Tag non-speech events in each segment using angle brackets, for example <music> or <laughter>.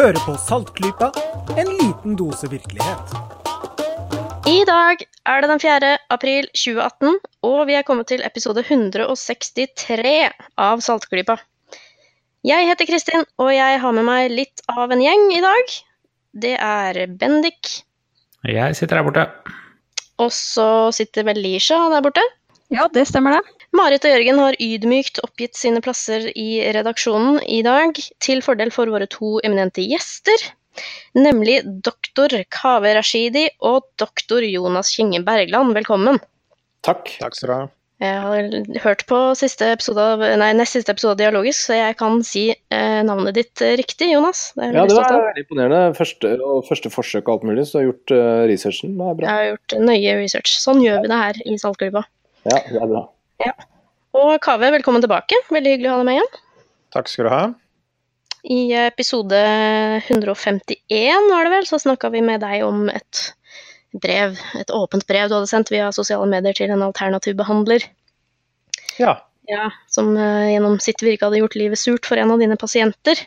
Hører på Saltklypa, en liten dose virkelighet. I dag er det den 4. april 2018, og vi er kommet til episode 163 av Saltklypa. Jeg heter Kristin, og jeg har med meg litt av en gjeng i dag. Det er Bendik, Jeg sitter her borte. og så sitter vel Lisha der borte. Ja, det stemmer det. Marit og Jørgen har ydmykt oppgitt sine plasser i redaksjonen i dag, til fordel for våre to eminente gjester, nemlig doktor Kaveh Rashidi og doktor Jonas Kinge Bergland. Velkommen. Takk. Takk skal du ha. Jeg har hørt på siste episode av, nei, nest siste episode av Dialogisk, så jeg kan si eh, navnet ditt eh, riktig, Jonas. Det er Ja, det var veldig imponerende. Første, og første forsøk og alt mulig, så du har gjort uh, researchen. Det er Jeg har gjort nøye research. Sånn gjør vi det her i Saltklubba. Ja, det er bra. Og Kaveh, velkommen tilbake. Veldig hyggelig å ha deg med igjen. Takk skal du ha. I episode 151 var det vel, så snakka vi med deg om et brev, et åpent brev du hadde sendt via sosiale medier til en alternativ behandler, Ja. ja, som eh, gjennom sitt virke hadde gjort livet surt for en av dine pasienter.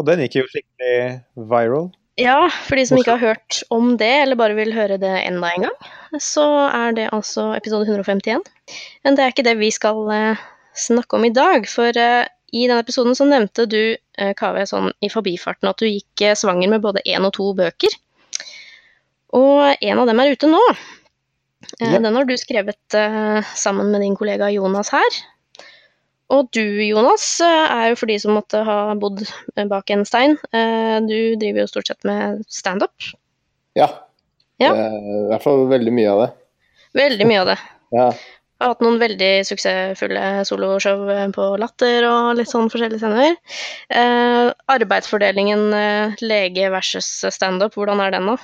Og den gikk jo skikkelig viral. Ja, for de som ikke har hørt om det, eller bare vil høre det enda en gang, så er det altså episode 151. Men det er ikke det vi skal eh, snakke om i dag, for eh, i den episoden så nevnte du, uh, Kaveh, sånn i forbifarten at du gikk eh, svanger med både én og to bøker. Og en av dem er ute nå. Eh, Ja. Den har du skrevet eh, sammen med din kollega Jonas her. Og du, Jonas, eh, er jo for de som måtte ha bodd eh, bak en stein. eh, Du driver jo stort sett med standup. Ja. Ja. Er I hvert fall veldig mye av det. Veldig mye av det. <laughs> Ja. Jeg har hatt noen veldig suksessfulle soloshow eh, på Latter og litt sånn forskjellige scener. Eh, arbeidsfordelingen eh, lege versus standup, hvordan er den da?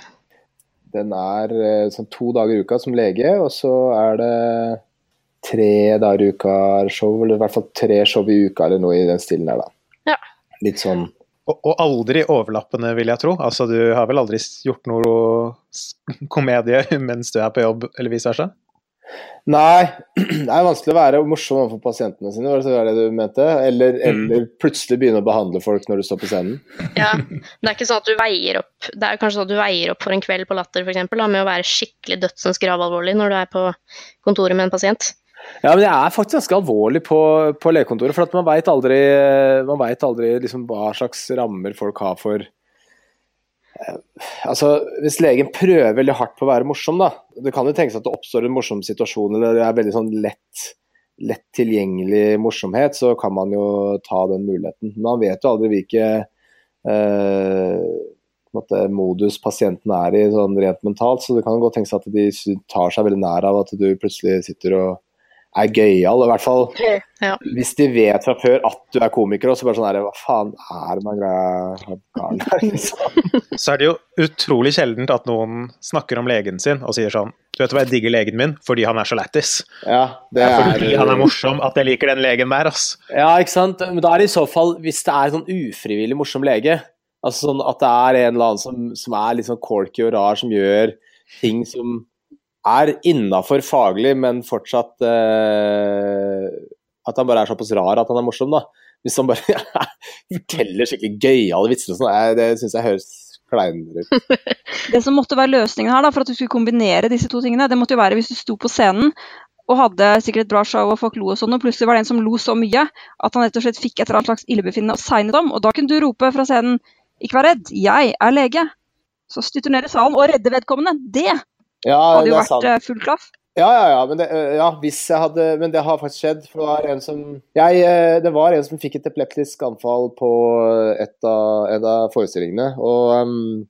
Den er eh, sånn to dager i uka som lege, og så er det tre dager i uka show, eller i hvert fall tre show i uka eller noe i den stilen her, da. Ja. Litt sånn Og, og aldri overlappende, vil jeg tro. Altså, du har vel aldri gjort noe komedie <laughs> mens du er på jobb, eller vice versa? Nei, <clears throat> det er vanskelig å være morsom overfor pasientene sine, var det det du mente? Eller, eller plutselig begynne å behandle folk når du står på scenen. Ja, det er ikke sånn at du veier opp Det er kanskje sånn at du veier opp for en kveld på Latter, f.eks., med å være skikkelig dødsens gravalvorlig når du er på kontoret med en pasient. Ja, men det er faktisk ganske alvorlig på, på legekontoret, for man veit aldri, man vet aldri liksom hva slags rammer folk har for eh, Altså, Hvis legen prøver veldig hardt på å være morsom, da Det kan jo tenkes at det oppstår en morsom situasjon, eller det er veldig sånn lett, lett tilgjengelig morsomhet, så kan man jo ta den muligheten. Men man vet jo aldri hvilke eh, modus pasienten er i sånn rent mentalt, så det kan godt tenkes at de tar seg veldig nær av at du plutselig sitter og er gøyal, i hvert fall Ja. hvis de vet fra før at du er komiker, og så bare sånn her, hva faen er med greia <laughs> liksom? Så er det jo utrolig sjeldent at noen snakker om legen sin og sier sånn Du vet hva, jeg digger legen min fordi han er så lættis. Ja, det er, fordi han er morsom at jeg liker den legen der, ass. Ja, ikke sant. Men da er det i så fall, hvis det er en sånn ufrivillig morsom lege, altså sånn at det er en eller annen som, som er litt sånn corky og rar, som gjør ting som er innafor faglig, men fortsatt eh, At han bare er såpass rar at han er morsom, da. Hvis han bare <laughs> forteller skikkelig gøyale vitser og sånn, det syns jeg høres kleinere ut. <laughs> Det som måtte være løsningen her da, for at du skulle kombinere disse to tingene, det måtte jo være hvis du sto på scenen og hadde sikkert et bra show og folk lo og sånn, og plutselig var det en som lo så mye at han rett og slett fikk et eller annet slags illebefinnende og segnet om, og da kunne du rope fra scenen 'ikke vær redd, jeg er lege'. Så styrte du ned i salen og redde vedkommende. Det Ja, hadde jo vært sant. eh, full klaff. Ja, ja, ja, men det, øh, ja, hvis jeg hadde, men det har faktisk skjedd. For det var en som jeg, øh, Det var en som fikk et epileptisk anfall på et av, en av forestillingene. Og, øhm,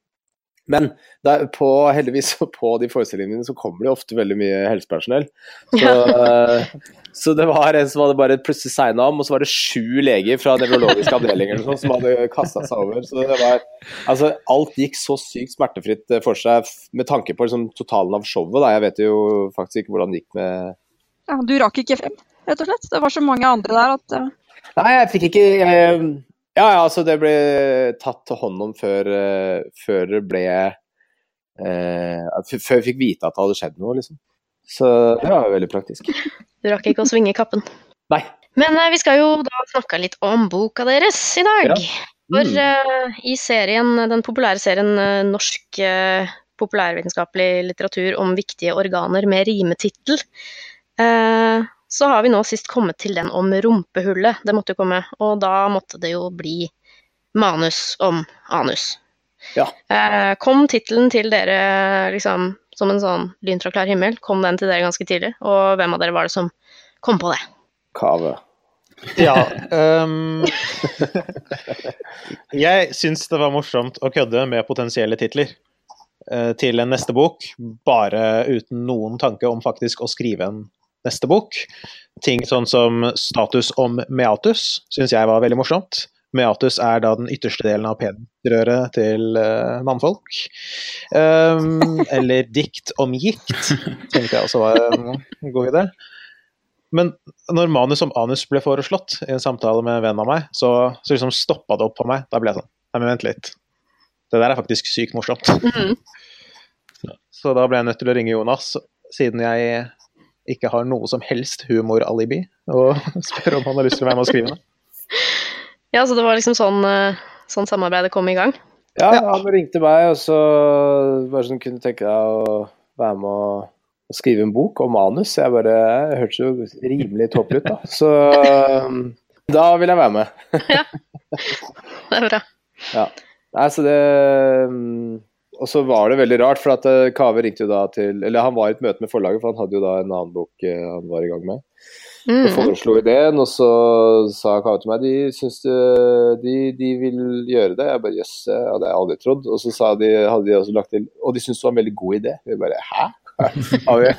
men det er på, heldigvis på de forestillingene så kommer det ofte veldig mye helsepersonell. Så, øh, så det var en som hadde bare plutselig signa om, og så var det sju leger fra nevrologisk avdeling sånt som hadde kasta seg over. Så det var Altså, alt gikk så sykt smertefritt eh, for seg med tanke på liksom, totalen av showet. Da. Jeg vet jo faktisk ikke hvordan det gikk med Ja, du rakk ikke frem, rett og slett. Det var så mange andre der at eh, Nei, jeg fikk ikke jeg, Ja, ja, altså det ble tatt hånd om før, eh, før det ble eh, Før jeg fikk vite at det hadde skjedd noe, liksom. Så det var jo veldig praktisk. <laughs> Du rakk ikke å svinge kappen. Nei. Men eh, vi skal jo da snakke litt om boka deres i dag. Ja. For Mm. eh, i serien, den populære serien eh, Norsk eh, populærvitenskapelig litteratur om viktige organer med rimetittel, eh, så har vi nå sist kommet til den om rumpehullet. Det måtte jo komme, og da måtte det jo bli manus om anus. Ja. Eh, kom tittelen til dere liksom som en sånn lyn fra klar himmel? Kom den til dere ganske tidlig? Og hvem av dere var det som kom på det? Kave. Ja. Um, <laughs> jeg syns det var morsomt å kødde med potensielle titler eh, til en neste bok, bare uten noen tanke om faktisk å skrive en neste bok. Ting sånn som status om meatus syns jeg var veldig morsomt. Meatus er da den ytterste delen av penisrøret til uh, mannfolk. Um, <laughs> eller dikt om gikt, tenkte jeg også var en god idé. Men når manus om anus ble foreslått i en samtale med en venn av meg, så, så liksom stoppa det opp på meg. Da ble jeg sånn Nei, men vent litt. Det der er faktisk sykt morsomt. Mhm. Så da ble jeg nødt til å ringe Jonas, siden jeg ikke har noe som helst humoralibi, og <laughs> spør om han har lyst til å være med og skrive det. <laughs> Ja, så det var liksom sånn, eh, sånn samarbeidet kom i gang. Ja, han ringte meg, og så bare sånn kunne tenke deg å være med å, å skrive en bok om manus. Jeg bare jeg hørtes jo rimelig tåpelig ut, da. Så <laughs> da vil jeg være med. ja. Det er bra. Ja. Nei, så det um, Og så var det veldig rart, for at eh, Kave ringte jo da til Eller han var i et møte med forlaget, for han hadde jo da en annen bok eh, han var i gang med. Og Mm. foreslo ideen, og så sa Kave til meg de syns de, de vil gjøre det. Jeg bare jøss, det hadde jeg aldri trodd. Og så sa de, hadde de også lagt til Og de syntes det var en veldig god idé. Vi bare hæ? <laughs> Har vi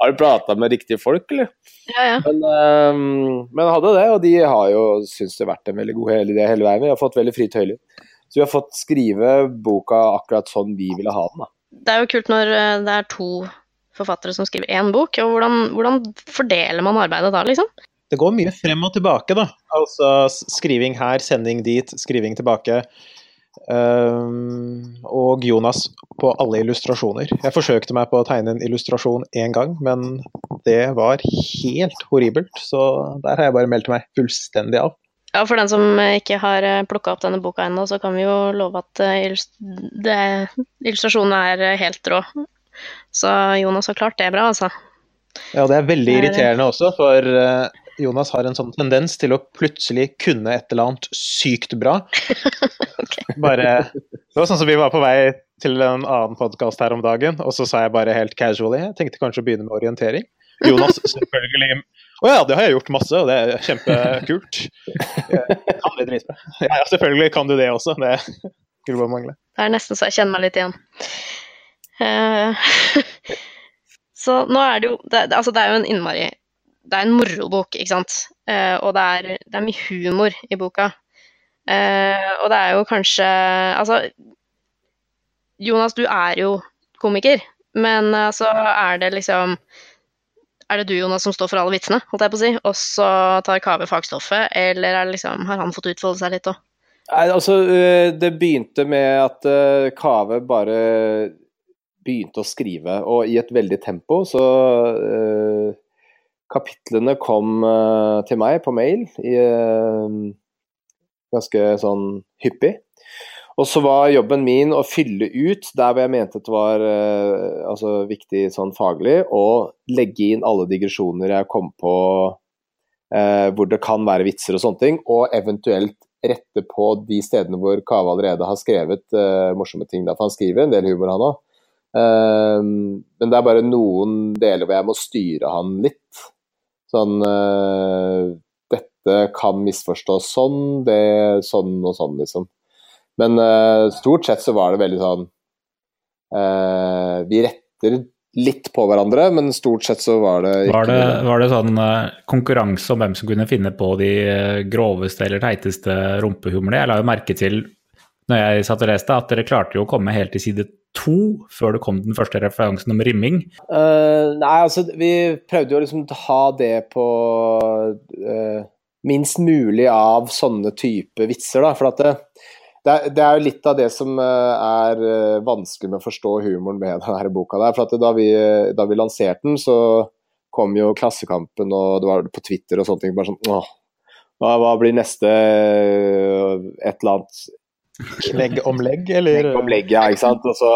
Har du prata med riktige folk, eller? Ja, ja. Men, um, men hadde det, og de har jo syntes det har vært en veldig god idé hele veien. Vi har fått veldig fri tøyler. Så vi har fått skrive boka akkurat sånn vi ville ha den. da. Det er jo kult når eh, det er to forfattere som skriver én bok. og Hvordan, hvordan fordeler man arbeidet da, liksom? Det går mye frem og tilbake, da. Altså skriving her, sending dit, skriving tilbake. Um, og Jonas på alle illustrasjoner. Jeg forsøkte meg på å tegne en illustrasjon én gang, men det var helt horribelt. Så der har jeg bare meldt meg fullstendig av. Ja, For den som eh, ikke har plukka opp denne boka ennå, så kan vi jo love at eh, det- illustrasjonen er eh, helt rå. Så Jonas har klart det bra, altså. Ja, det er veldig er irriterende også, for eh, Jonas har en sånn tendens til å plutselig kunne et eller annet sykt bra. <laughs> Bare Det var sånn som vi var på vei til en annen podkast her om dagen, og så sa jeg bare helt casually Jeg tenkte kanskje å begynne med orientering. Jonas selvfølgelig Å ja, det har jeg gjort masse, og det er kjempekult. <laughs> Kan det drite Ja, ja, selvfølgelig kan du det også. Det skulle bare mangle. Det er nesten så jeg kjenner meg litt igjen. Eh, <laughs> så nå er det jo det, det- Altså, det er jo en innmari Det er en morobok, ikke sant? Eh, og det er, det er mye humor i boka. Eh, og det er jo kanskje Altså, Jonas, du er jo komiker, men altså, er det liksom er det du, Jonas, som står for alle vitsene, holdt jeg på å si, og så tar Kave fagstoffet, eller er liksom, har han fått utfolde seg litt òg? Nei, altså, eh, det begynte med at Kaveh Kave bare begynte å skrive, og i et veldig tempo, så uh, kapitlene kom uh, til meg på mail i, uh, ganske sånn hyppig. Og så var jobben min å fylle ut der hvor jeg mente det var eh, altså, viktig sånn faglig, og legge inn alle digresjoner jeg kom på eh, hvor det kan være vitser og sånne ting, og eventuelt rette på de stedene hvor Kave allerede har skrevet eh, morsomme ting. Der, for han skriver en del humor, han òg. men det er bare noen deler hvor jeg må styre han litt. Sånn eh, Dette kan misforstås sånn, det sånn og sånn, liksom. Men uh, stort sett så var det veldig sånn uh, Vi retter litt på hverandre, men stort sett så var det ikke Var det, var det sånn uh, konkurranse om hvem som kunne finne på de groveste eller teiteste rumpehumlene? Jeg la jo merke til når jeg satt og leste, at dere klarte jo å komme helt til side to før det kom den første referansen om rimming. Uh, nei, altså vi prøvde jo liksom å ha det på uh, minst mulig av sånne type vitser, da. For at det, det, er, det er jo litt av det som eh, er eh, vanskelig med å forstå humoren med <laughs> denne boka der. For at da vi, da vi lanserte den, så kom jo Klassekampen og det var på Twitter og sånne ting. bare sånn åh, hva, hva blir neste øh, et eller annet <laughs> Legg om legg, eller? legg om legg, ja, ikke sant. Og så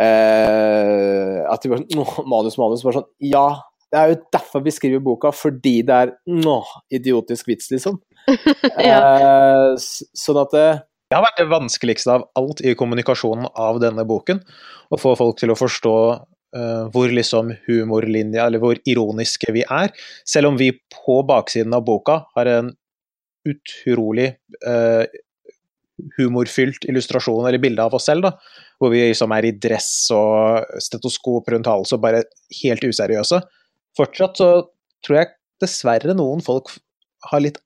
eh, At de bare sånn «Åh, Manus, manus. Bare sånn Ja, det er jo derfor vi skriver boka, fordi det er nå, idiotisk vits, liksom. <laughs> Eh, sånn at det har vært det vanskeligste av alt i kommunikasjonen av denne boken. Å få folk til å forstå uh, hvor liksom humorlinja, eller hvor ironiske vi er. Selv om vi på baksiden av boka har en utrolig uh, humorfylt illustrasjon eller bilde av oss selv, da. Hvor vi liksom er i dress og stetoskop rundt halsen og bare helt useriøse. Fortsatt så tror jeg dessverre noen folk har litt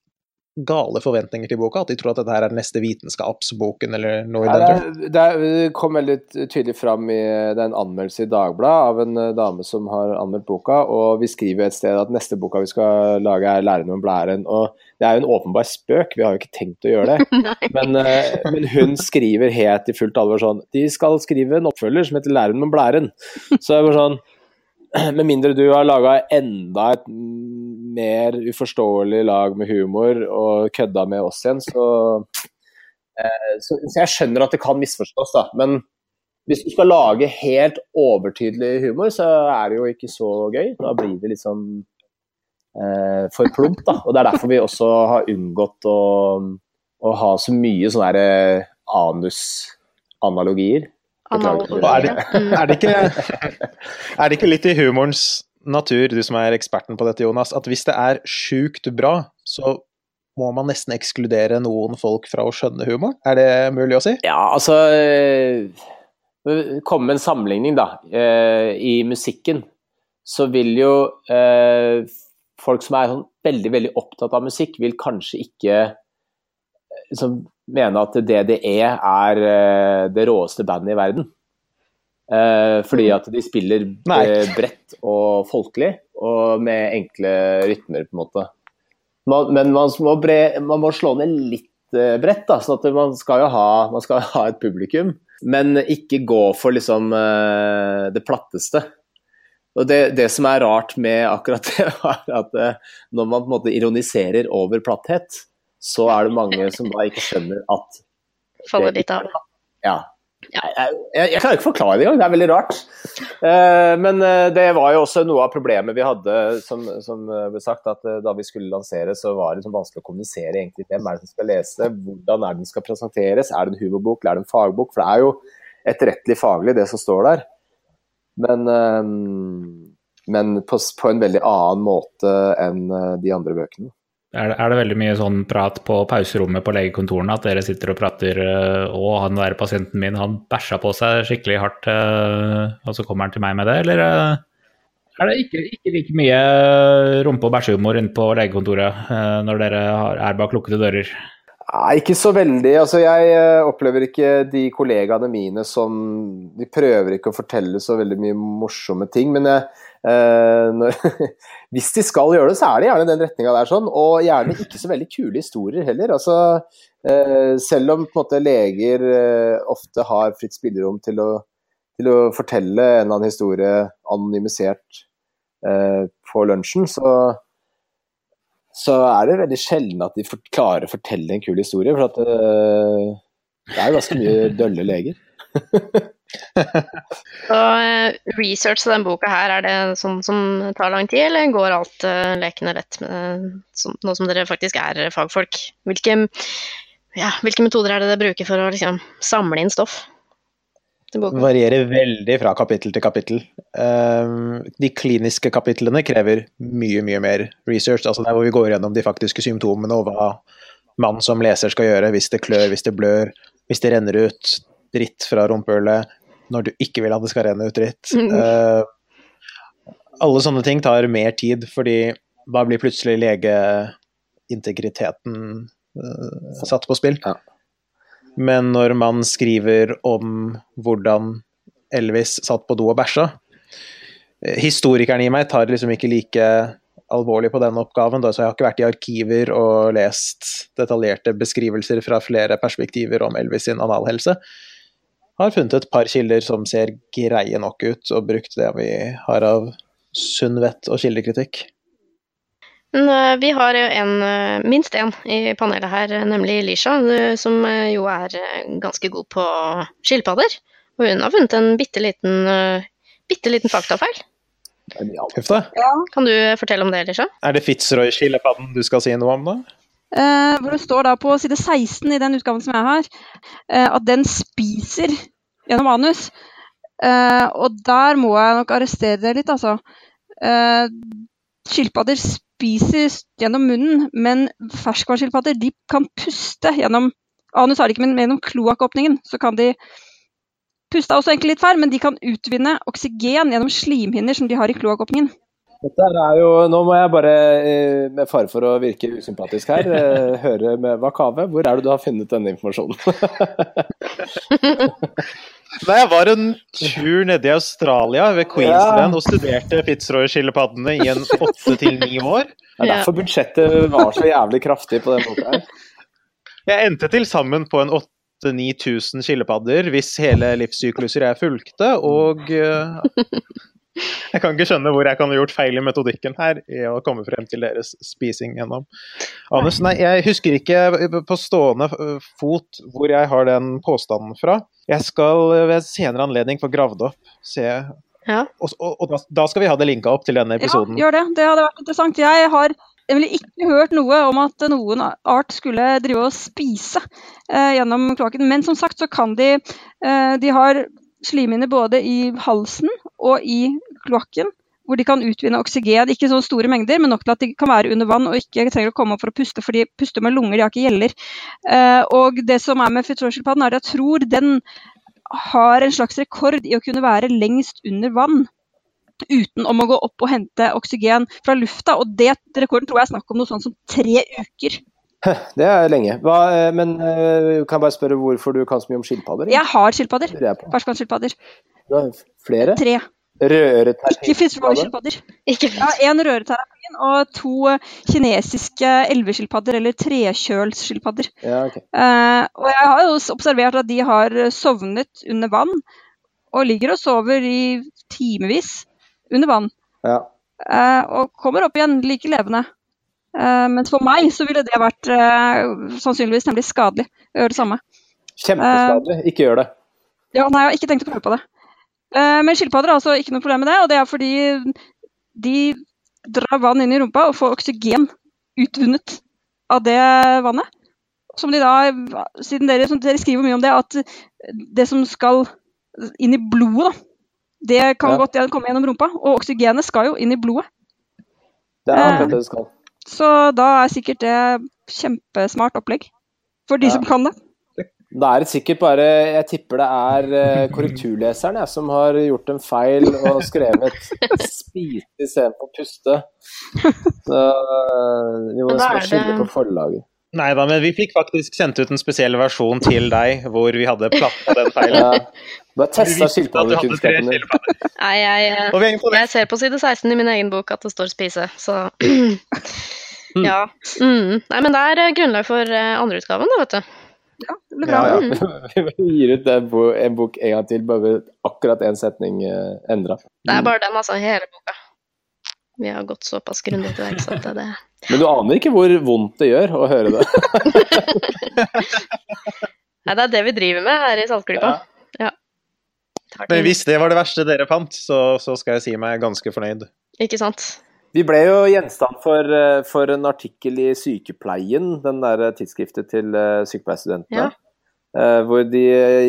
gale forventninger til boka. At de tror at dette her er den neste vitenskapsboken eller noe i den det, duren. det, det kom veldig tydelig fram i det er en anmeldelse i Dagbladet av en eh, dame som har anmeldt boka, og vi skriver et sted at neste boka vi skal lage er 'Læren om blæren'. Og det er jo en åpenbar spøk, vi har jo ikke tenkt å gjøre det. <laughs> Men, eh, men hun skriver helt i fullt alvor sånn De skal skrive en oppfølger som heter 'Læren om blæren'. Så jeg var sånn <clears throat> Med mindre du har laga enda et mer uforståelig lag med humor og kødda med oss igjen, så Eh, Så, så jeg skjønner at det kan misforstås, da. Men hvis du skal lage helt overtydelig humor, så er det jo ikke så gøy. Da blir det liksom eh, for plumpt, da. Og det er derfor vi også har unngått å, å ha så mye sånne eh, anusanalogier. Analogi. Er det, Mm. er, det ikke, er det ikke litt i humorens natur, du som er eksperten på dette, Jonas, at hvis det er sjukt bra, så må man nesten ekskludere noen folk fra å skjønne humor? Er det mulig å si? Ja, altså eh, Komme med en sammenligning, da. Eh, I musikken så vil jo eh, folk som er sånn veldig, veldig opptatt av musikk, vil kanskje ikke liksom, mene at DDE er er det råeste bandet i verden. Eh, fordi at de spiller eh, bredt og folkelig, og med enkle rytmer, på en måte. Man, men man må, bre, man må slå ned litt eh, bredt, da, sånn at man skal jo ha, man skal ha et publikum. Men ikke gå for liksom eh, det platteste. Og det, det som er rart med akkurat det, <laughs> er at når man på en måte ironiserer over platthet, så er det mange som da ikke skjønner at Faller litt av. ja. Jeg, jeg, jeg klarer ikke å forklare det engang, det er veldig rart. Eh, men eh, det var jo også noe av problemet vi hadde, som, som eh, ble sagt, at eh, da vi skulle lansere, så var det liksom vanskelig å kommunisere egentlig hvem er det som skal lese, hvordan er den skal presenteres, er det en humorbok, eller er det en fagbok? For det er jo etterrettelig faglig, det som står der. Men, eh, men på, på en veldig annen måte enn de andre bøkene. Er det, er det veldig mye sånn prat på pauserommet på legekontorene at dere sitter og prater og han der pasienten min, han bæsja på seg skikkelig hardt, øh, og så kommer han til meg med det, eller øh, er det ikke, ikke like mye rumpe- og bæsjehumor inne på legekontoret når dere er bak lukkede dører? Nei, ikke så veldig. Altså, jeg eh, opplever ikke de kollegaene mine som De prøver ikke å fortelle så veldig mye morsomme ting, men jeg, eh, når, <laughs> hvis de skal gjøre det, så er det gjerne den retninga der, sånn. Og gjerne ikke så veldig kule historier heller. Altså, eh, selv om måte, leger eh, ofte har fritt spillerom til å, til å fortelle en eller annen historie anonymisert eh, på lunsjen, så så er det veldig sjelden at de klarer å fortelle en kul historie. For at uh, det er jo ganske mye <laughs> dølle leger. <laughs> Så uh, research til denne boka her, er det sånn som tar lang tid, eller går alt uh, lekende lett med, som, nå som dere faktisk er fagfolk? Hvilke, ja, hvilke metoder er det dere bruker for å liksom, samle inn stoff? Varierer veldig fra kapittel til kapittel. Um, de kliniske kapitlene krever mye, mye mer research. Altså der hvor vi går gjennom de faktiske symptomene og hva man som leser skal gjøre hvis det klør, hvis det blør, hvis det renner ut dritt fra rumpehullet når du ikke vil at det skal renne ut dritt. Mm. <laughs> Alle sånne ting tar mer tid, fordi da blir plutselig legeintegriteten uh, satt på spill. Ja. Men når man skriver om hvordan Elvis satt på do og bæsja eh, Historikeren i meg tar liksom ikke like alvorlig på den oppgaven, da, så jeg har ikke vært i arkiver og lest detaljerte beskrivelser fra flere perspektiver om Elvis sin analhelse. Har funnet et par kilder som ser greie nok ut, og brukt det vi har av sunn vett og kildekritikk. Men eh, vi har en, eh, minst én i panelet her, nemlig Lisha, eh, som jo er ganske god på skilpadder. Og hun har funnet en bitte liten, bitte liten faktafeil. Ja. Kan du fortelle om det, Lisha? Er det Fitzroy-skilpadden du skal si noe om, da? Eh, hvor det står da på side 16 i den utgaven som jeg har, eh, at den spiser gjennom anus. Eh, og der må jeg nok arrestere det litt, altså. Eh, skilpadder spiser gjennom munnen, men ferskvannsskilpadder de kan puste gjennom Anus har de ikke, men gjennom kloakkåpningen så kan de puste også egentlig litt feil, men de kan utvinne oksygen gjennom slimhinner som de har i kloakkåpningen. Dette er jo, Nå må jeg bare, eh, med fare for å virke usympatisk her, eh, høre med Wakave. Hvor er det du har funnet denne informasjonen? <laughs> <laughs> <laughs> Nei, jeg var en tur nede i Australia, ved Queensland, og studerte Fitzroy-skilpaddene i en åtte til ni år. Det er derfor budsjettet var så jævlig kraftig på den måten her. Jeg endte til sammen på en 8000-9000 skilpadder hvis hele livssykluser jeg fulgte, og eh, jeg kan ikke skjønne hvor jeg kan ha gjort feil i metodikken her i å komme frem til deres spising gjennom anus. Nei, jeg husker ikke på stående fot hvor jeg har den påstanden fra. Jeg skal ved senere anledning få gravd opp, se Ja. Og, og, og da, da skal vi ha det linka opp til denne episoden. Ja, gjør det. Det hadde vært interessant. Jeg har nemlig ikke hørt noe om at noen art skulle drive og spise eh, gjennom kloakken. Men som sagt så kan de eh, De har slimhinner både i halsen og i kloakken. Hvor de kan utvinne oksygen, ikke så store mengder, men nok til at de kan være under vann og ikke trenger å komme opp for å puste, for de puster med lunger, de har ikke gjeller. Eh, og det som er med Fitzroy-skilpadden, er at jeg tror den har en slags rekord i å kunne være lengst under vann uten om å gå opp og hente oksygen fra lufta. Og det rekorden tror jeg er snakk om noe sånt som tre uker. Det er lenge. Hva, eh, men eh, kan jeg bare spørre hvorfor du kan så mye om skilpadder? Jeg har skilpadder. Ferskvannsskilpadder. Du har flere? Tre. Røreterapi? Ikke Jeg har én røreterapien og to kinesiske elveskilpadder, eller trekjølsskilpadder. Ja, ok. Eh, og jeg har jo observert at de har sovnet under vann, og ligger og sover i timevis under vann. Ja. eh, og kommer opp igjen like levende. Eh, mens for meg så ville det vært eh, sannsynligvis nemlig skadelig å gjøre det samme. Kjempeskadelig. Ikke gjør det. Ja, nei, jeg har ikke tenkt å prøve på det. Eh, men skilpadder har altså ikke noe problem med det, og det er fordi de drar vann inn i rumpa og får oksygen utvunnet av det vannet. Som de da, siden dere, dere skriver mye om det, at det som skal inn i blodet, da, det kan Ja. godt komme gjennom rumpa. Og oksygenet skal jo inn i blodet. Det er Eh. akkurat det det skal. Så da er sikkert det kjempesmart opplegg. For de Ja. som kan det. Da er det sikkert bare Jeg tipper det er eh, korrekturleseren jeg, som har gjort en feil og skrevet 'spise istedenfor puste'. Så eh, vi må skylde på forlaget. Nei da, men vi fikk faktisk sendt ut en spesiell versjon til deg hvor vi hadde platta den feilen. Ja. Testa du hadde tre skilpaddekunnskapen din. Nei, jeg, eh, jeg ser på side 16 i min egen bok at det står 'spise', så <clears throat> Ja. Mm. Nei, men det er grunnlag for andreutgaven, da, vet du. Ja, det blir bra. Ja, ja. <laughs> Vi gir ut en bok en gang til, bare med akkurat én setning uh, endra. Det er bare den, altså, hele boka. Vi har gått såpass grundig til verks at det, det <laughs> Men du aner ikke hvor vondt det gjør å høre det. <laughs> Nei, det er det vi driver med her i Saltklypa. Ja. Men hvis det var det verste dere fant, så, så skal jeg si meg ganske fornøyd. Ikke sant? Vi ble jo gjenstand for, eh, for en artikkel i Sykepleien, den der tidsskriftet til eh, sykepleierstudentene. Ja. Eh, Hvor de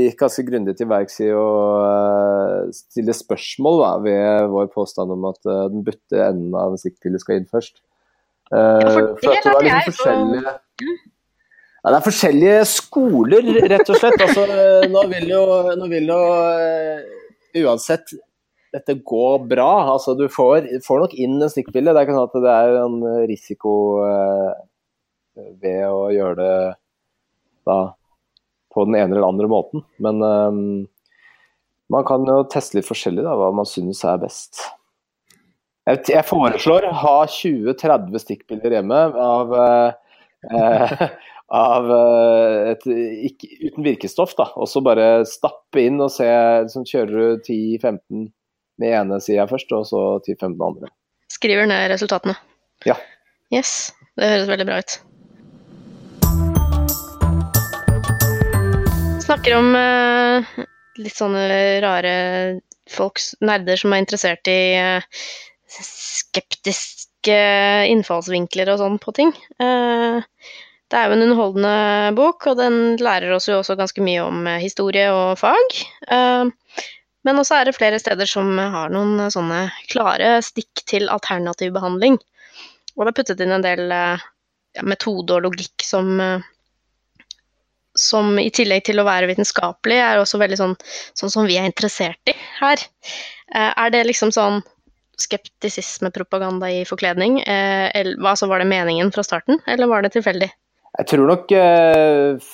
gikk ganske grundig til verks i å stille spørsmål da, ved vår påstand om at den butte enden av en stikkpille skal inn først. Ja, for det for at det var liksom forskjellige ja, Det er forskjellige skoler, rett og slett. Altså, nå vil jo, nå vil jo uansett dette går bra. Altså, du får, får nok inn en stikkpille. Det er ikke sånn at det er en risiko eh, ved å gjøre det da på den ene eller andre måten. Men eh, man kan jo teste litt forskjellig da, hva man synes er best. Jeg, jeg foreslår ha 20-30 stikkpiller hjemme av, eh, <laughs> av eh, et, ikke, uten virkestoff. Og så bare stappe inn og se. Liksom, kjører du 10-15 med ene sida først, og så 10-15 andre. Skriver ned resultatene. Ja. Yes, det høres veldig bra ut. Snakker om eh, litt sånne rare folk, nerder som er interessert i eh, skeptiske innfallsvinkler og sånn på ting. Eh, det er jo en underholdende bok, og den lærer oss jo også ganske mye om eh, historie og fag. Men også er det flere steder som har noen eh, sånne klare stikk til alternativ behandling. Og det er puttet inn en del eh, ja, metode og logikk som eh, som i tillegg til å være vitenskapelig, er også veldig sånn, sånn som vi er interessert i her. Er det liksom sånn skeptisismepropaganda i forkledning? Eller, altså, var det meningen fra starten, eller var det tilfeldig? Jeg tror nok eh,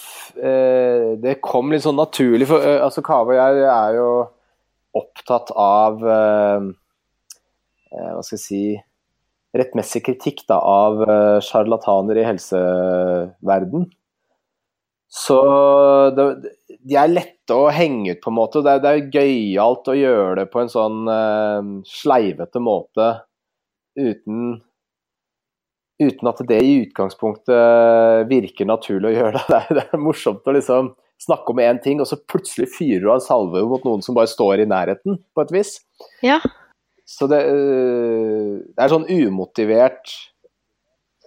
det kom litt sånn naturlig. For, eh, altså Kave og jeg er jo opptatt av eh, eh, Hva skal jeg si Rettmessig kritikk da, av eh, sjarlataner i helseverden. Så det, de er lette å henge ut, på en måte. Det er, det er gøyalt å gjøre det på en sånn eh, sleivete måte uten uten at det i utgangspunktet virker naturlig å gjøre det. <laughs> Det er, det er morsomt å liksom snakke om én ting, og så plutselig fyrer du av salve mot noen som bare står i nærheten, på et vis. Ja. Så det, øh, det er sånn umotivert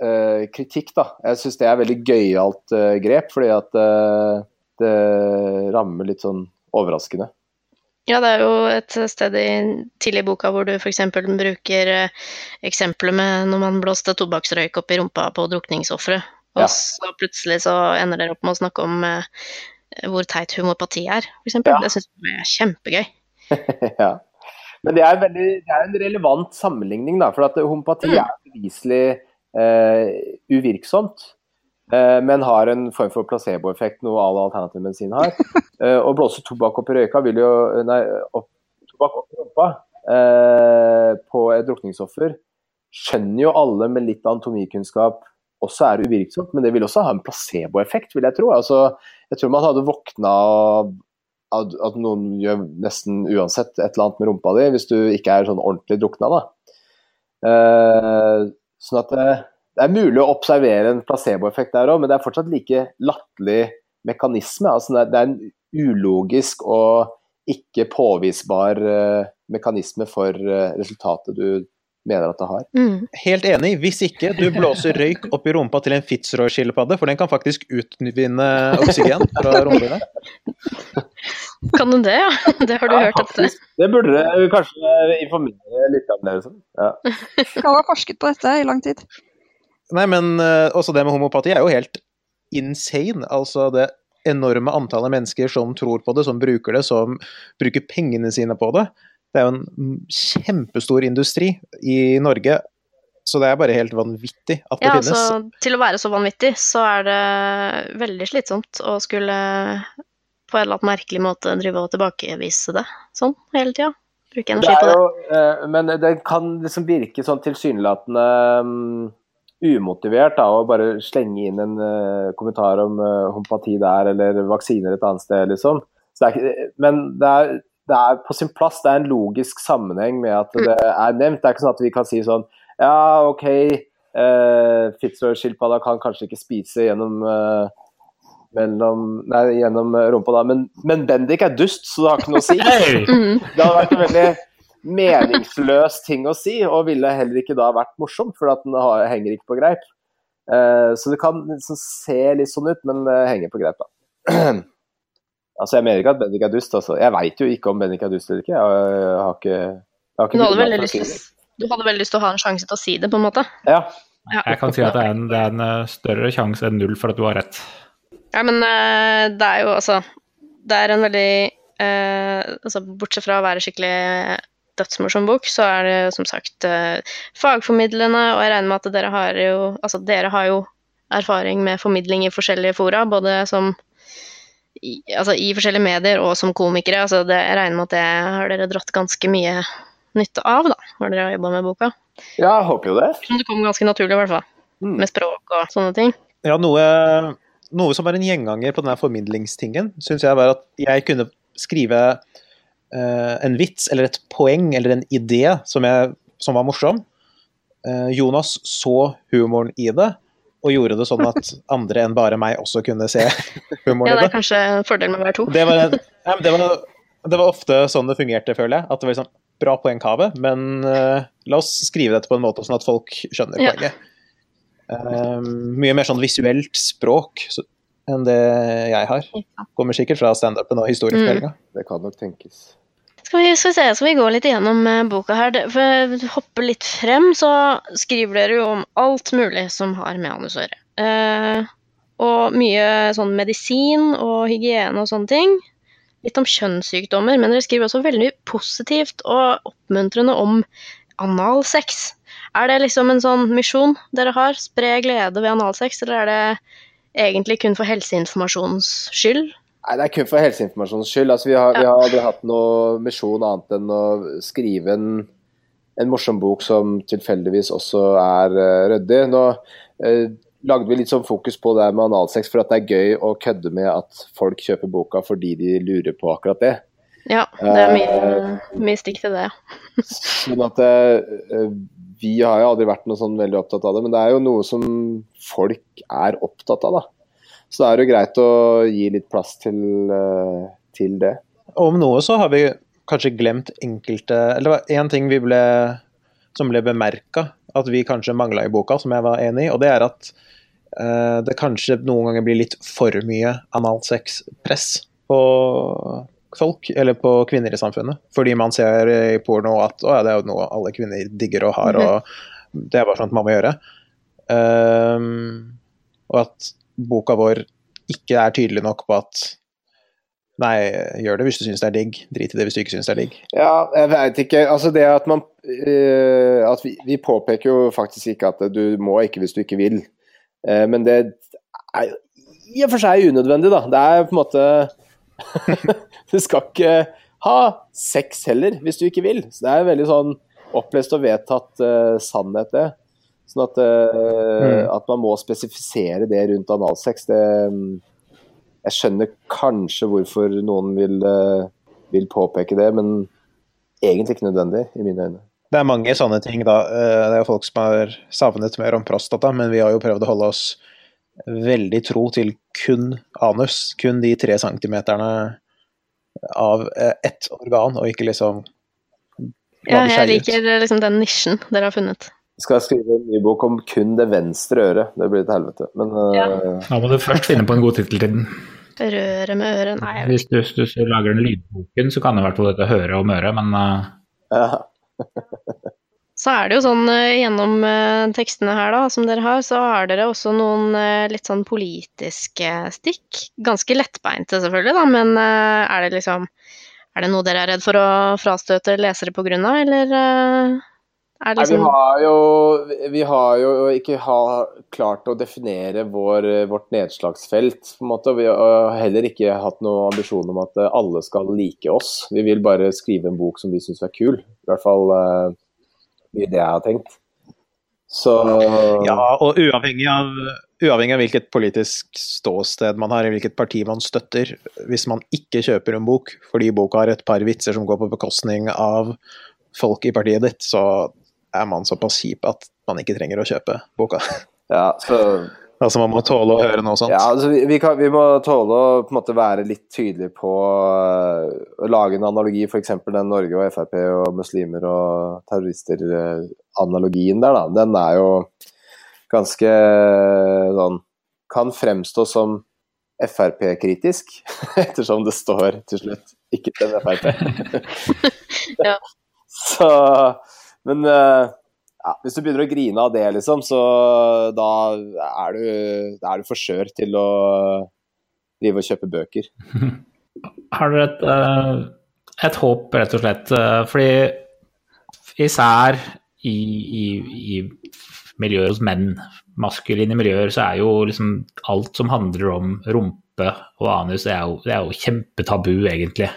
øh, kritikk, da. Jeg syns det er veldig gøyalt øh, grep, fordi at øh, det rammer litt sånn overraskende. Ja, det er jo et sted i, tidlig i boka hvor du f.eks. bruker eksempler med når man blåste tobakksrøyk opp i rumpa på drukningsofre, og Ja. så plutselig så ender dere opp med å snakke om hvor teit homopati er, f.eks. Ja. Det syns jeg er kjempegøy. <laughs> ja. Men det er, veldig, det er en relevant sammenligning, da, for at homopati Mm. er beviselig eh, uvirksomt. eh, men har en form for placeboeffekt, noe all alternativ medisin har. <laughs> Eh, å blåse tobakk opp i røyka vil jo Nei, opp, tobakk opp i rumpa eh, på et drukningsoffer skjønner jo alle med litt anatomikunnskap også er uvirksomt, men det vil også ha en placeboeffekt, vil jeg tro. Altså, jeg tror man hadde våkna av at, noen gjør nesten uansett et eller annet med rumpa di, hvis du ikke er sånn ordentlig drukna. da. Eh, sånn at det, det er mulig å observere en placeboeffekt der òg, men det er fortsatt like latterlig mekanisme. Altså, det er en ulogisk og ikke påvisbar eh, mekanisme for eh, resultatet du mener at det har. Mm. Helt enig. Hvis ikke du blåser røyk opp i rumpa til en Fitzroy-skilpadde, for den kan faktisk utvinne oksygen fra rumpehulen. <laughs> Kan den det, ja? <laughs> Det har du Ja, hørt etter? Det burde du kanskje informere litt om det. Liksom. Ja. <laughs> Skal har forsket på dette i lang tid. Nei, men eh, også det med homopati er jo helt insane. Altså det enorme antallet mennesker som tror på det, som bruker det, som bruker pengene sine på det. Det er jo en mm, kjempestor industri i Norge, så det er bare helt vanvittig at det Ja, finnes. altså, til å være så vanvittig, så er det veldig slitsomt å skulle på en eller annen merkelig måte drive og tilbakevise det sånn hele tida. Bruke Det energi på det. jo, eh, men det kan liksom virke sånn tilsynelatende um, umotivert da, å bare slenge inn en uh, kommentar om uh, homopati der, eller vaksiner et annet sted, liksom. Så det er, men det er, det er på sin plass, det er en logisk sammenheng med at det er nevnt. Det er ikke sånn at vi kan si sånn Ja, OK, uh, Fitzroy-skilpadda kan kanskje ikke spise gjennom eh, mellom, nei, gjennom rumpa, da, men, men Bendik er dust, så det har ikke noe å si. <laughs> Mm. Det hadde vært en veldig meningsløs ting å si, og ville heller ikke da vært morsomt, for at den har, henger ikke på greip. Uh, så det kan liksom se litt sånn ut, men det henger på greip, da. <clears throat> altså, jeg mener ikke at Bendik er dust, altså. Jeg veit jo ikke om Bendik er dust eller ikke. Jeg, har ikke, jeg har ikke Du hadde veldig lyst til du hadde veldig lyst til å ha en sjanse til å si det, på en måte. Ja. Jeg kan si at det er en, det er en eh, større sjanse enn null for at du har rett. Ja, men eh, det er jo altså Det er en veldig eh, altså, Bortsett fra å være skikkelig dødsmorsom bok, så er det som sagt eh, fagformidlende, og jeg regner med at dere har jo Altså, dere har jo erfaring med formidling i forskjellige fora, både som i, altså, i forskjellige medier og som komikere. Altså, det, jeg regner med at det har dere dratt ganske mye nytte av, da, når dere har jobba med boka. ja, jeg håper jo det. Som det kom ganske naturlig, i hvert fall. Mm. Med språk og sånne ting. Ja, noe, noe som var en gjenganger på denne formidlingstingen, syns jeg var at jeg kunne skrive eh, en vits eller et poeng eller en idé som, jeg, som var morsom, eh, Jonas så humoren i det, og gjorde det sånn at andre enn bare meg også kunne se <laughs> Ja, humoren det i er kanskje en fordel med å være to. Det var, ja, det, var, det var ofte sånn det fungerte, føler jeg. At det var liksom bra poeng, Kaveh, men uh, la oss skrive dette på en måte sånn at folk skjønner Ja. poenget. Um, mye mer sånn visuelt språk så, enn det jeg har. Kommer sikkert fra standupen og historiefortellinga. Det kan nok tenkes. Skal vi, skal vi se, skal vi gå litt igjennom eh, boka her? For hoppe litt frem, så skriver dere jo om alt mulig som har med anus å gjøre. Eh, og mye sånn medisin og hygiene og sånne ting. Litt om kjønnssykdommer, men dere skriver også veldig positivt og oppmuntrende om analsex. Er det liksom en sånn misjon dere har? Spre glede ved analsex, eller er det egentlig kun for helseinformasjonens skyld? Nei, Det er kun for helseinformasjonens skyld. Altså, vi, har, vi har aldri hatt noe misjon annet enn å skrive en, en morsom bok som tilfeldigvis også er uh, ryddig. Nå uh, lagde vi litt sånn fokus på det med analsex for at det er gøy å kødde med at folk kjøper boka fordi de lurer på akkurat det. Ja, det er mye, mye stikk til det. Sånn at uh, Vi har jo aldri vært noe sånn veldig opptatt av det, men det er jo noe som folk er opptatt av. da. Så da er det jo greit å gi litt plass til, eh, til det. Om noe så har vi kanskje glemt enkelte Eller det var én ting vi ble, som ble bemerka at vi kanskje mangla i boka, som jeg var enig i, og det er at eh, det kanskje noen ganger blir litt for mye analsex-press på folk, eller på kvinner i samfunnet. Fordi man ser i porno at å ja, det er jo noe alle kvinner digger og har, og det er bare sånt man må gjøre. Ehm, og at boka vår ikke er tydelig nok på at Nei, gjør det hvis du syns det er digg. Drit i det hvis du ikke syns det er digg. Ja, jeg veit ikke. Altså det at man uh, at vi, vi påpeker jo faktisk ikke at du må ikke hvis du ikke vil. Uh, men det er i og for seg unødvendig, da. Det er på en måte <laughs> Du skal ikke ha sex heller hvis du ikke vil. Så det er veldig sånn opplest og vedtatt uh, sannhet, det. Sånn at, mm. at man må spesifisere det rundt analsex, det mm, Jeg skjønner kanskje hvorfor noen vil, eh, vil påpeke det, men egentlig ikke nødvendig, i mine øyne. Det er mange sånne ting, da. Eh, Det er folk som har savnet mer om prostata, men vi har jo prøvd å holde oss veldig tro til kun anus. Kun de tre centimeterne av eh, ett organ, og ikke liksom Ja, jeg liker eh, liksom den nisjen dere har funnet. Jeg skal skrive en ny bok om kun det venstre øret. Det blir et helvete. Men eh, Da må du først finne på en god tittel til den. Røret med øret Nei, jeg Hvis du, hvis du lager den lydboken, så kan det i hvert fall hete Høre om øret, men uh... ja. <laughs> Så er det jo sånn eh, gjennom tekstene her, da, som dere har, så har dere også noen litt sånn politiske stikk. Ganske lettbeinte, selvfølgelig, da, men er det liksom Er det noe dere er redd for å frastøte lesere på grunn av, eller det Nei, vi, liksom har jo, vi har jo ikke har klart å definere vår, vårt nedslagsfelt, på en måte. og Vi har heller ikke hatt noen ambisjon om at eh, alle skal like oss. Vi vil bare skrive en bok som vi syns er kul. I hvert fall uh, det jeg har tenkt. Så Ja, og uavhengig av, uavhengig av hvilket politisk ståsted man har, i hvilket parti man støtter, hvis man ikke kjøper en bok fordi boka har et par vitser som går på bekostning av folk i partiet ditt, så er man såpass kjip at man ikke trenger å kjøpe boka. <laughs> ja, så Altså Man må tåle å høre noe sånt. Ja, altså vi, vi, kan, vi må tåle å på en måte være litt tydelige på øh, å lage en analogi, f.eks. den Norge og Frp og muslimer og terrorister-analogien der, da. Den er jo ganske sånn Kan fremstå som Frp-kritisk, <laughs> ettersom det står til slutt 'ikke den Frp'. <laughs> Ja. Så Men øh, ja, hvis du begynner å grine av det, liksom, så da er du, da er du for skjør til å drive og kjøpe bøker. <laughs> har dere et, eh, et håp, rett og slett? eh, Fordi især i, i, i miljøer hos menn, maskuline miljøer, så er jo liksom alt som handler om rumpe og anus, det er jo, det er jo kjempetabu, egentlig.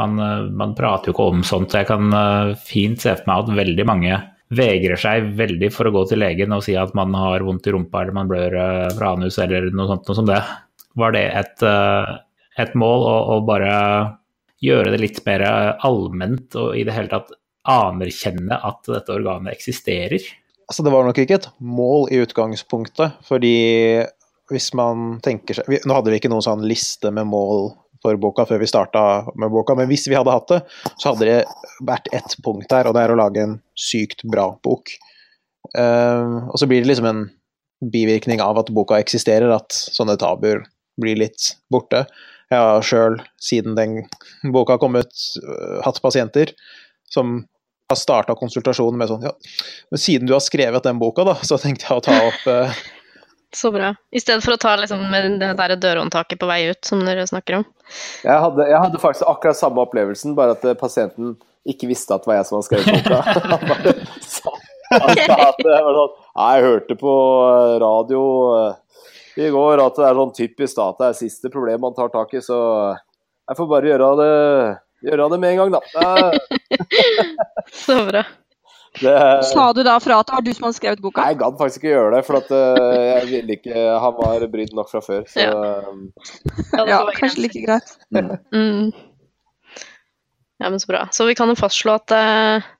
Man, eh, man prater jo ikke om sånt. så Jeg kan eh, fint se for meg at veldig mange vegrer seg veldig for å gå til legen og si at man har vondt i rumpa eller man blør eh, fra anus eller noe sånt noe som det. Var det et, et mål å, å bare gjøre det litt mer allment og i det hele tatt anerkjenne at dette organet eksisterer? Altså, det var nok ikke et mål i utgangspunktet, fordi hvis man tenker seg Nå hadde vi ikke noen sånn liste med mål for boka før vi starta med boka, men hvis vi hadde hatt det, så hadde det vært ett punkt der, og det er å lage en sykt bra bok. Uh, og så blir det liksom en bivirkning av at boka eksisterer, at sånne tabuer blir litt borte. Jeg har sjøl, siden den boka kom ut, øh, hatt pasienter som har starta konsultasjonen med sånn Ja, men siden du har skrevet den boka, da, så tenkte jeg å ta opp uh... Så bra. I stedet for å ta liksom med det der dørhåndtaket på vei ut, som dere snakker om. Jeg hadde, jeg hadde faktisk akkurat samme opplevelsen, bare at pasienten ikke visste at det var jeg som hadde skrevet boka. <laughs> Han sa, at det var sånn Jeg hørte på radio i går at det er sånn typisk at det er siste problem man tar tak i, så jeg får bare gjøre det, gjøre det med en gang, da. <laughs> så bra. Det, Sa du da fra at det var du som hadde skrevet boka? Nei, jeg gadd faktisk ikke gjøre det, for at, uh, jeg ville ikke Han var brydd nok fra før, så Ja. um, Ja, kanskje like greit. Mm. Ja, men så bra. Så vi kan jo fastslå at uh,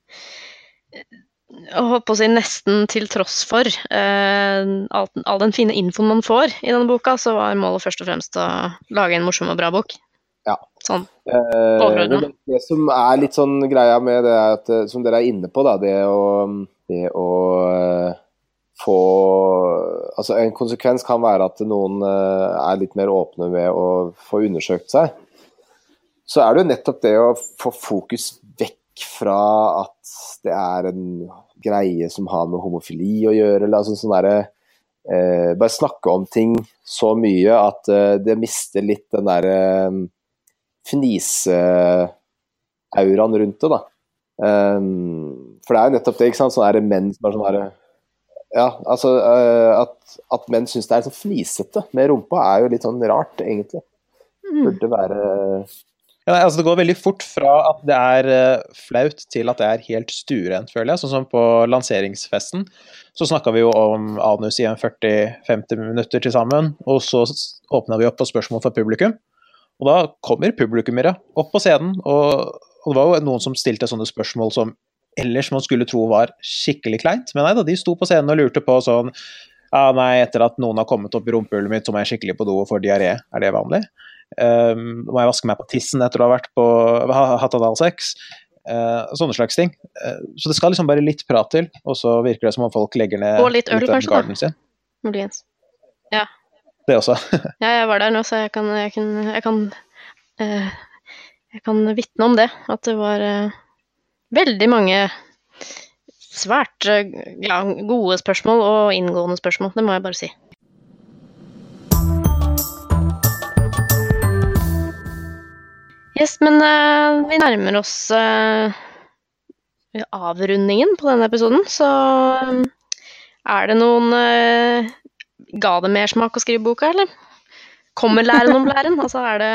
jeg holdt på å si nesten til tross for eh, all, all den fine infoen man får i denne boka, så var målet først og fremst å lage en morsom og bra bok. Ja. Sånn. Eh, det, det som er litt sånn greia med det, at, eh, som dere er inne på, da, det å, det å eh, få Altså, en konsekvens kan være at noen eh, er litt mer åpne med å få undersøkt seg. Så er det jo nettopp det å få fokus vekk fra at det er en greie som har med homofili å gjøre, eller altså sånn derre eh, Bare snakke om ting så mye at eh, det mister litt den derre fniseauraen rundt det, da. Um, for det er jo nettopp det, ikke sant. Sånn er det menn som er sånn herre Ja, altså uh, at, at menn syns det er sånn fnisete med rumpa, er jo litt sånn rart, egentlig. Burde være Ja, altså Det går veldig fort fra at det er eh, flaut til at det er helt stuerent, føler jeg. Sånn som på lanseringsfesten. Så snakka vi jo om anus i en 40-50 minutter til sammen. Og så åpna vi opp på spørsmål fra publikum. Og da kommer publikummere opp på scenen. Og, og det var jo noen som stilte sånne spørsmål som ellers man skulle tro var skikkelig kleint. Men nei da, de sto på scenen og lurte på sånn ja, nei, etter at noen har kommet opp i rumpehullet mitt, så må jeg skikkelig på do og får diaré. Er det vanlig? Um, må jeg vaske meg på tissen etter å ha vært på, Hattadalsex? Uh, sånne slags ting. Uh, så det skal liksom bare litt prat til, og så virker det som om folk legger ned Og litt øl, kanskje, da. Muligens. sin. Det også. <laughs> Ja, jeg var der nå, så jeg kan, jeg kan, jeg kan, eh, jeg kan vitne om det. At det var eh, veldig mange svært eh, ja, gode spørsmål og inngående spørsmål. Det må jeg bare si. Yes, men eh, vi nærmer oss eh, avrundingen på denne episoden, så eh, er det noen Ga det mersmak å skrive boka, eller? Kommer læren om læren? Altså, er det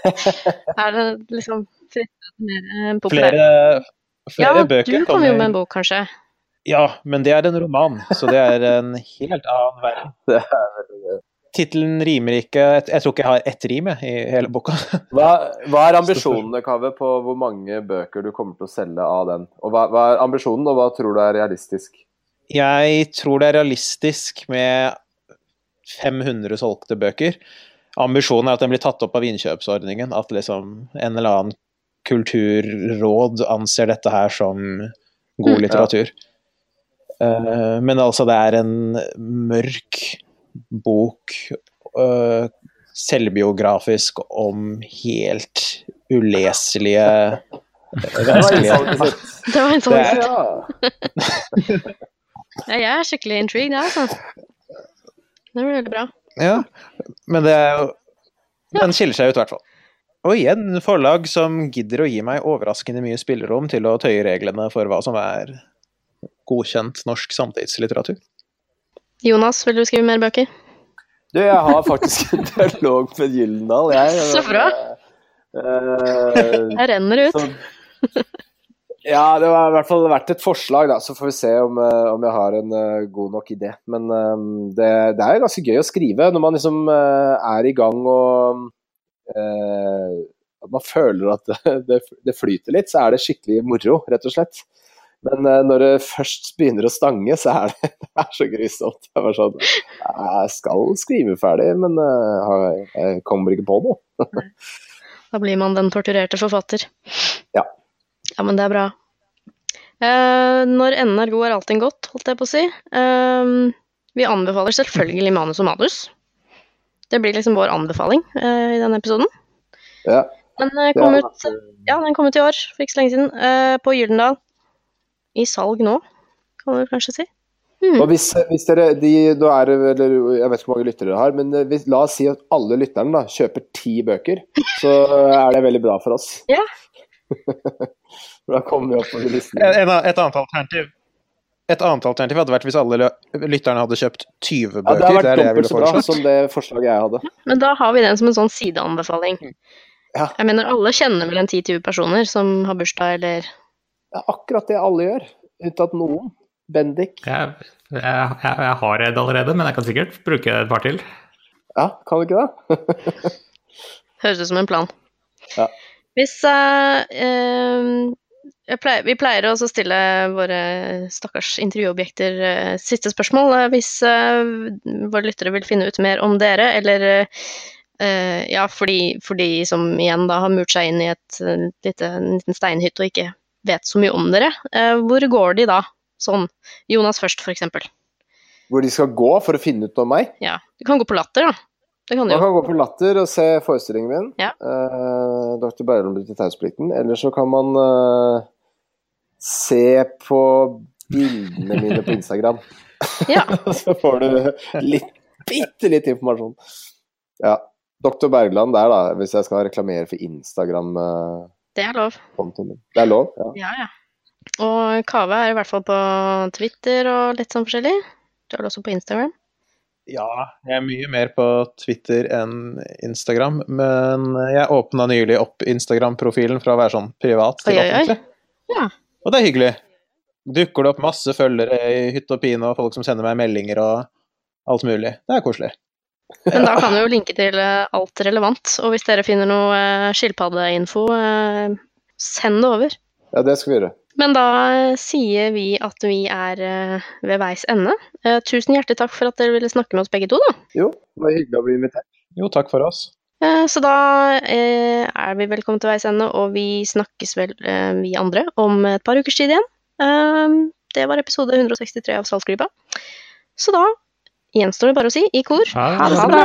<laughs> Er det liksom mer populært? populær? Flere, flere ja, bøker du kommer jo med en bok, kanskje. Ja, men det er en roman, så det er en helt annen verden. <laughs> Tittelen rimer ikke jeg tror ikke jeg har ett rim i hele boka. <laughs> Hva, hva er ambisjonene, Kaveh, på hvor mange bøker du kommer til å selge av den? Og hva, hva er ambisjonen, og hva tror du er realistisk? Jeg tror det er realistisk med 500 solgte bøker. Ambisjonen er at den blir tatt opp av innkjøpsordningen. At liksom en eller annen kulturråd anser dette her som god Mm. litteratur. uh, men altså, det er en mørk bok, uh, selvbiografisk om helt uleselige Det var innsalget vanskelige. Det var en sånn Ja. <laughs> ja, Jeg er skikkelig intrigued, jeg, altså. Det blir veldig bra. Ja, men det er jo Den skiller seg ut, i hvert fall. Og igjen forlag som gidder å gi meg overraskende mye spillerom til å tøye reglene for hva som er godkjent norsk samtidslitteratur. Jonas, vil du skrive mer bøker? Du, jeg har faktisk en <laughs> dialog med Gyldendal, jeg. Så bra. Eh, Jeg renner ut. så, ja, det har i hvert fall vært et forslag, da. Så får vi se om, eh, om jeg har en uh, god nok idé. Men eh, det, det er jo ganske gøy å skrive når man liksom uh, er i gang og uh, at man føler at <laughs> det, det, flyter litt, så er det skikkelig moro, rett og slett. Men når det først begynner å stange, så er det, <laughs> det er så grusomt. Jeg, var sånn, jeg skal skrive ferdig, men jeg kommer ikke på noe. <laughs> Da blir man den torturerte forfatter. Ja. Ja, men det er bra. Uh, når enden er god, er allting godt, holdt jeg på å si. Uh, vi anbefaler selvfølgelig manus og manus. Det blir liksom vår anbefaling uh, i denne episoden. Ja, Den kom ja. ut Ja, den kom ut i år, for ikke så lenge siden. på Gyldendal. I salg nå, kan du kanskje si. Og hvis, hvis dere, de, er det, eller Jeg vet ikke hvor mange lyttere dere har, men hvis, la oss si at alle lytterne da, kjøper ti bøker, så er det veldig bra for oss. Ja. For <laughs> da kommer vi opp på listen. en- et annet alternativ et annet alternativ hadde vært hvis alle lytterne hadde kjøpt 20 Ja, bøker. det har vært det dobbelt så bra som det forslaget jeg hadde. Men da har vi den som en sånn sideanbefaling. Ja. Jeg mener, alle kjenner vel en 10-20 personer som har bursdag eller Det er akkurat det alle gjør, unntatt noen. Bendik. Jeg, jeg, jeg, jeg har et allerede, men jeg kan sikkert bruke et par til. Ja, kan du ikke det? <laughs> Høres ut som en plan. Ja. Hvis uh, eh, jeg pleier, Vi pleier å stille våre stakkars intervjuobjekter uh, siste spørsmål. eh, hvis uh, våre lyttere vil finne ut mer om dere, eller Ja, for de, for de som igjen da har murt seg inn i et lite, en liten steinhytte og ikke vet så mye om dere. hvor går de da? Sånn. Jonas først, eksempel. Hvor de skal gå for å finne ut om meg. Ja. Du kan gå på Latter, da. Det kan du Man kan gå på Latter og se forestillingen min. Ja. Uh, Dr. Blir til taushetsplikten. Eller så kan man uh, se på bildene mine på Instagram. <laughs> Ja. <laughs> så får du litt, bitte litt informasjon. Ja. Dr. Bergland der, da, hvis jeg skal reklamere for Instagram. Uh, Det er lov. Det er lov? Ja. Ja, ja. Og Kave er i hvert fall på Twitter og litt sånn forskjellig. Du er også på Instagram. Ja, jeg er mye mer på Twitter enn Instagram, men jeg åpna nylig opp Instagram-profilen fra å være sånn privat til offentlig. Ja. Og det er hyggelig. Dukker det opp masse følgere i hytte og pine, og folk som sender meg meldinger og alt mulig. Det er koselig. Men da kan du jo linke til eh, alt relevant. Og hvis dere finner noe eh, skilpaddeinfo, eh, send det over. Ja, det skal vi gjøre. Men da eh, sier vi at vi er eh, ved veis ende. Eh, Tusen hjertelig takk for at dere ville snakke med oss begge to, da. Jo, det var hyggelig å bli invitert. Jo, takk for oss. Eh, Så da er vi velkommen til veis ende, og vi snakkes vel, vi andre, om et par ukers tid igjen. Det var episode 163 av Saltklypa. Så da gjenstår det bare å si i kor ha det bra.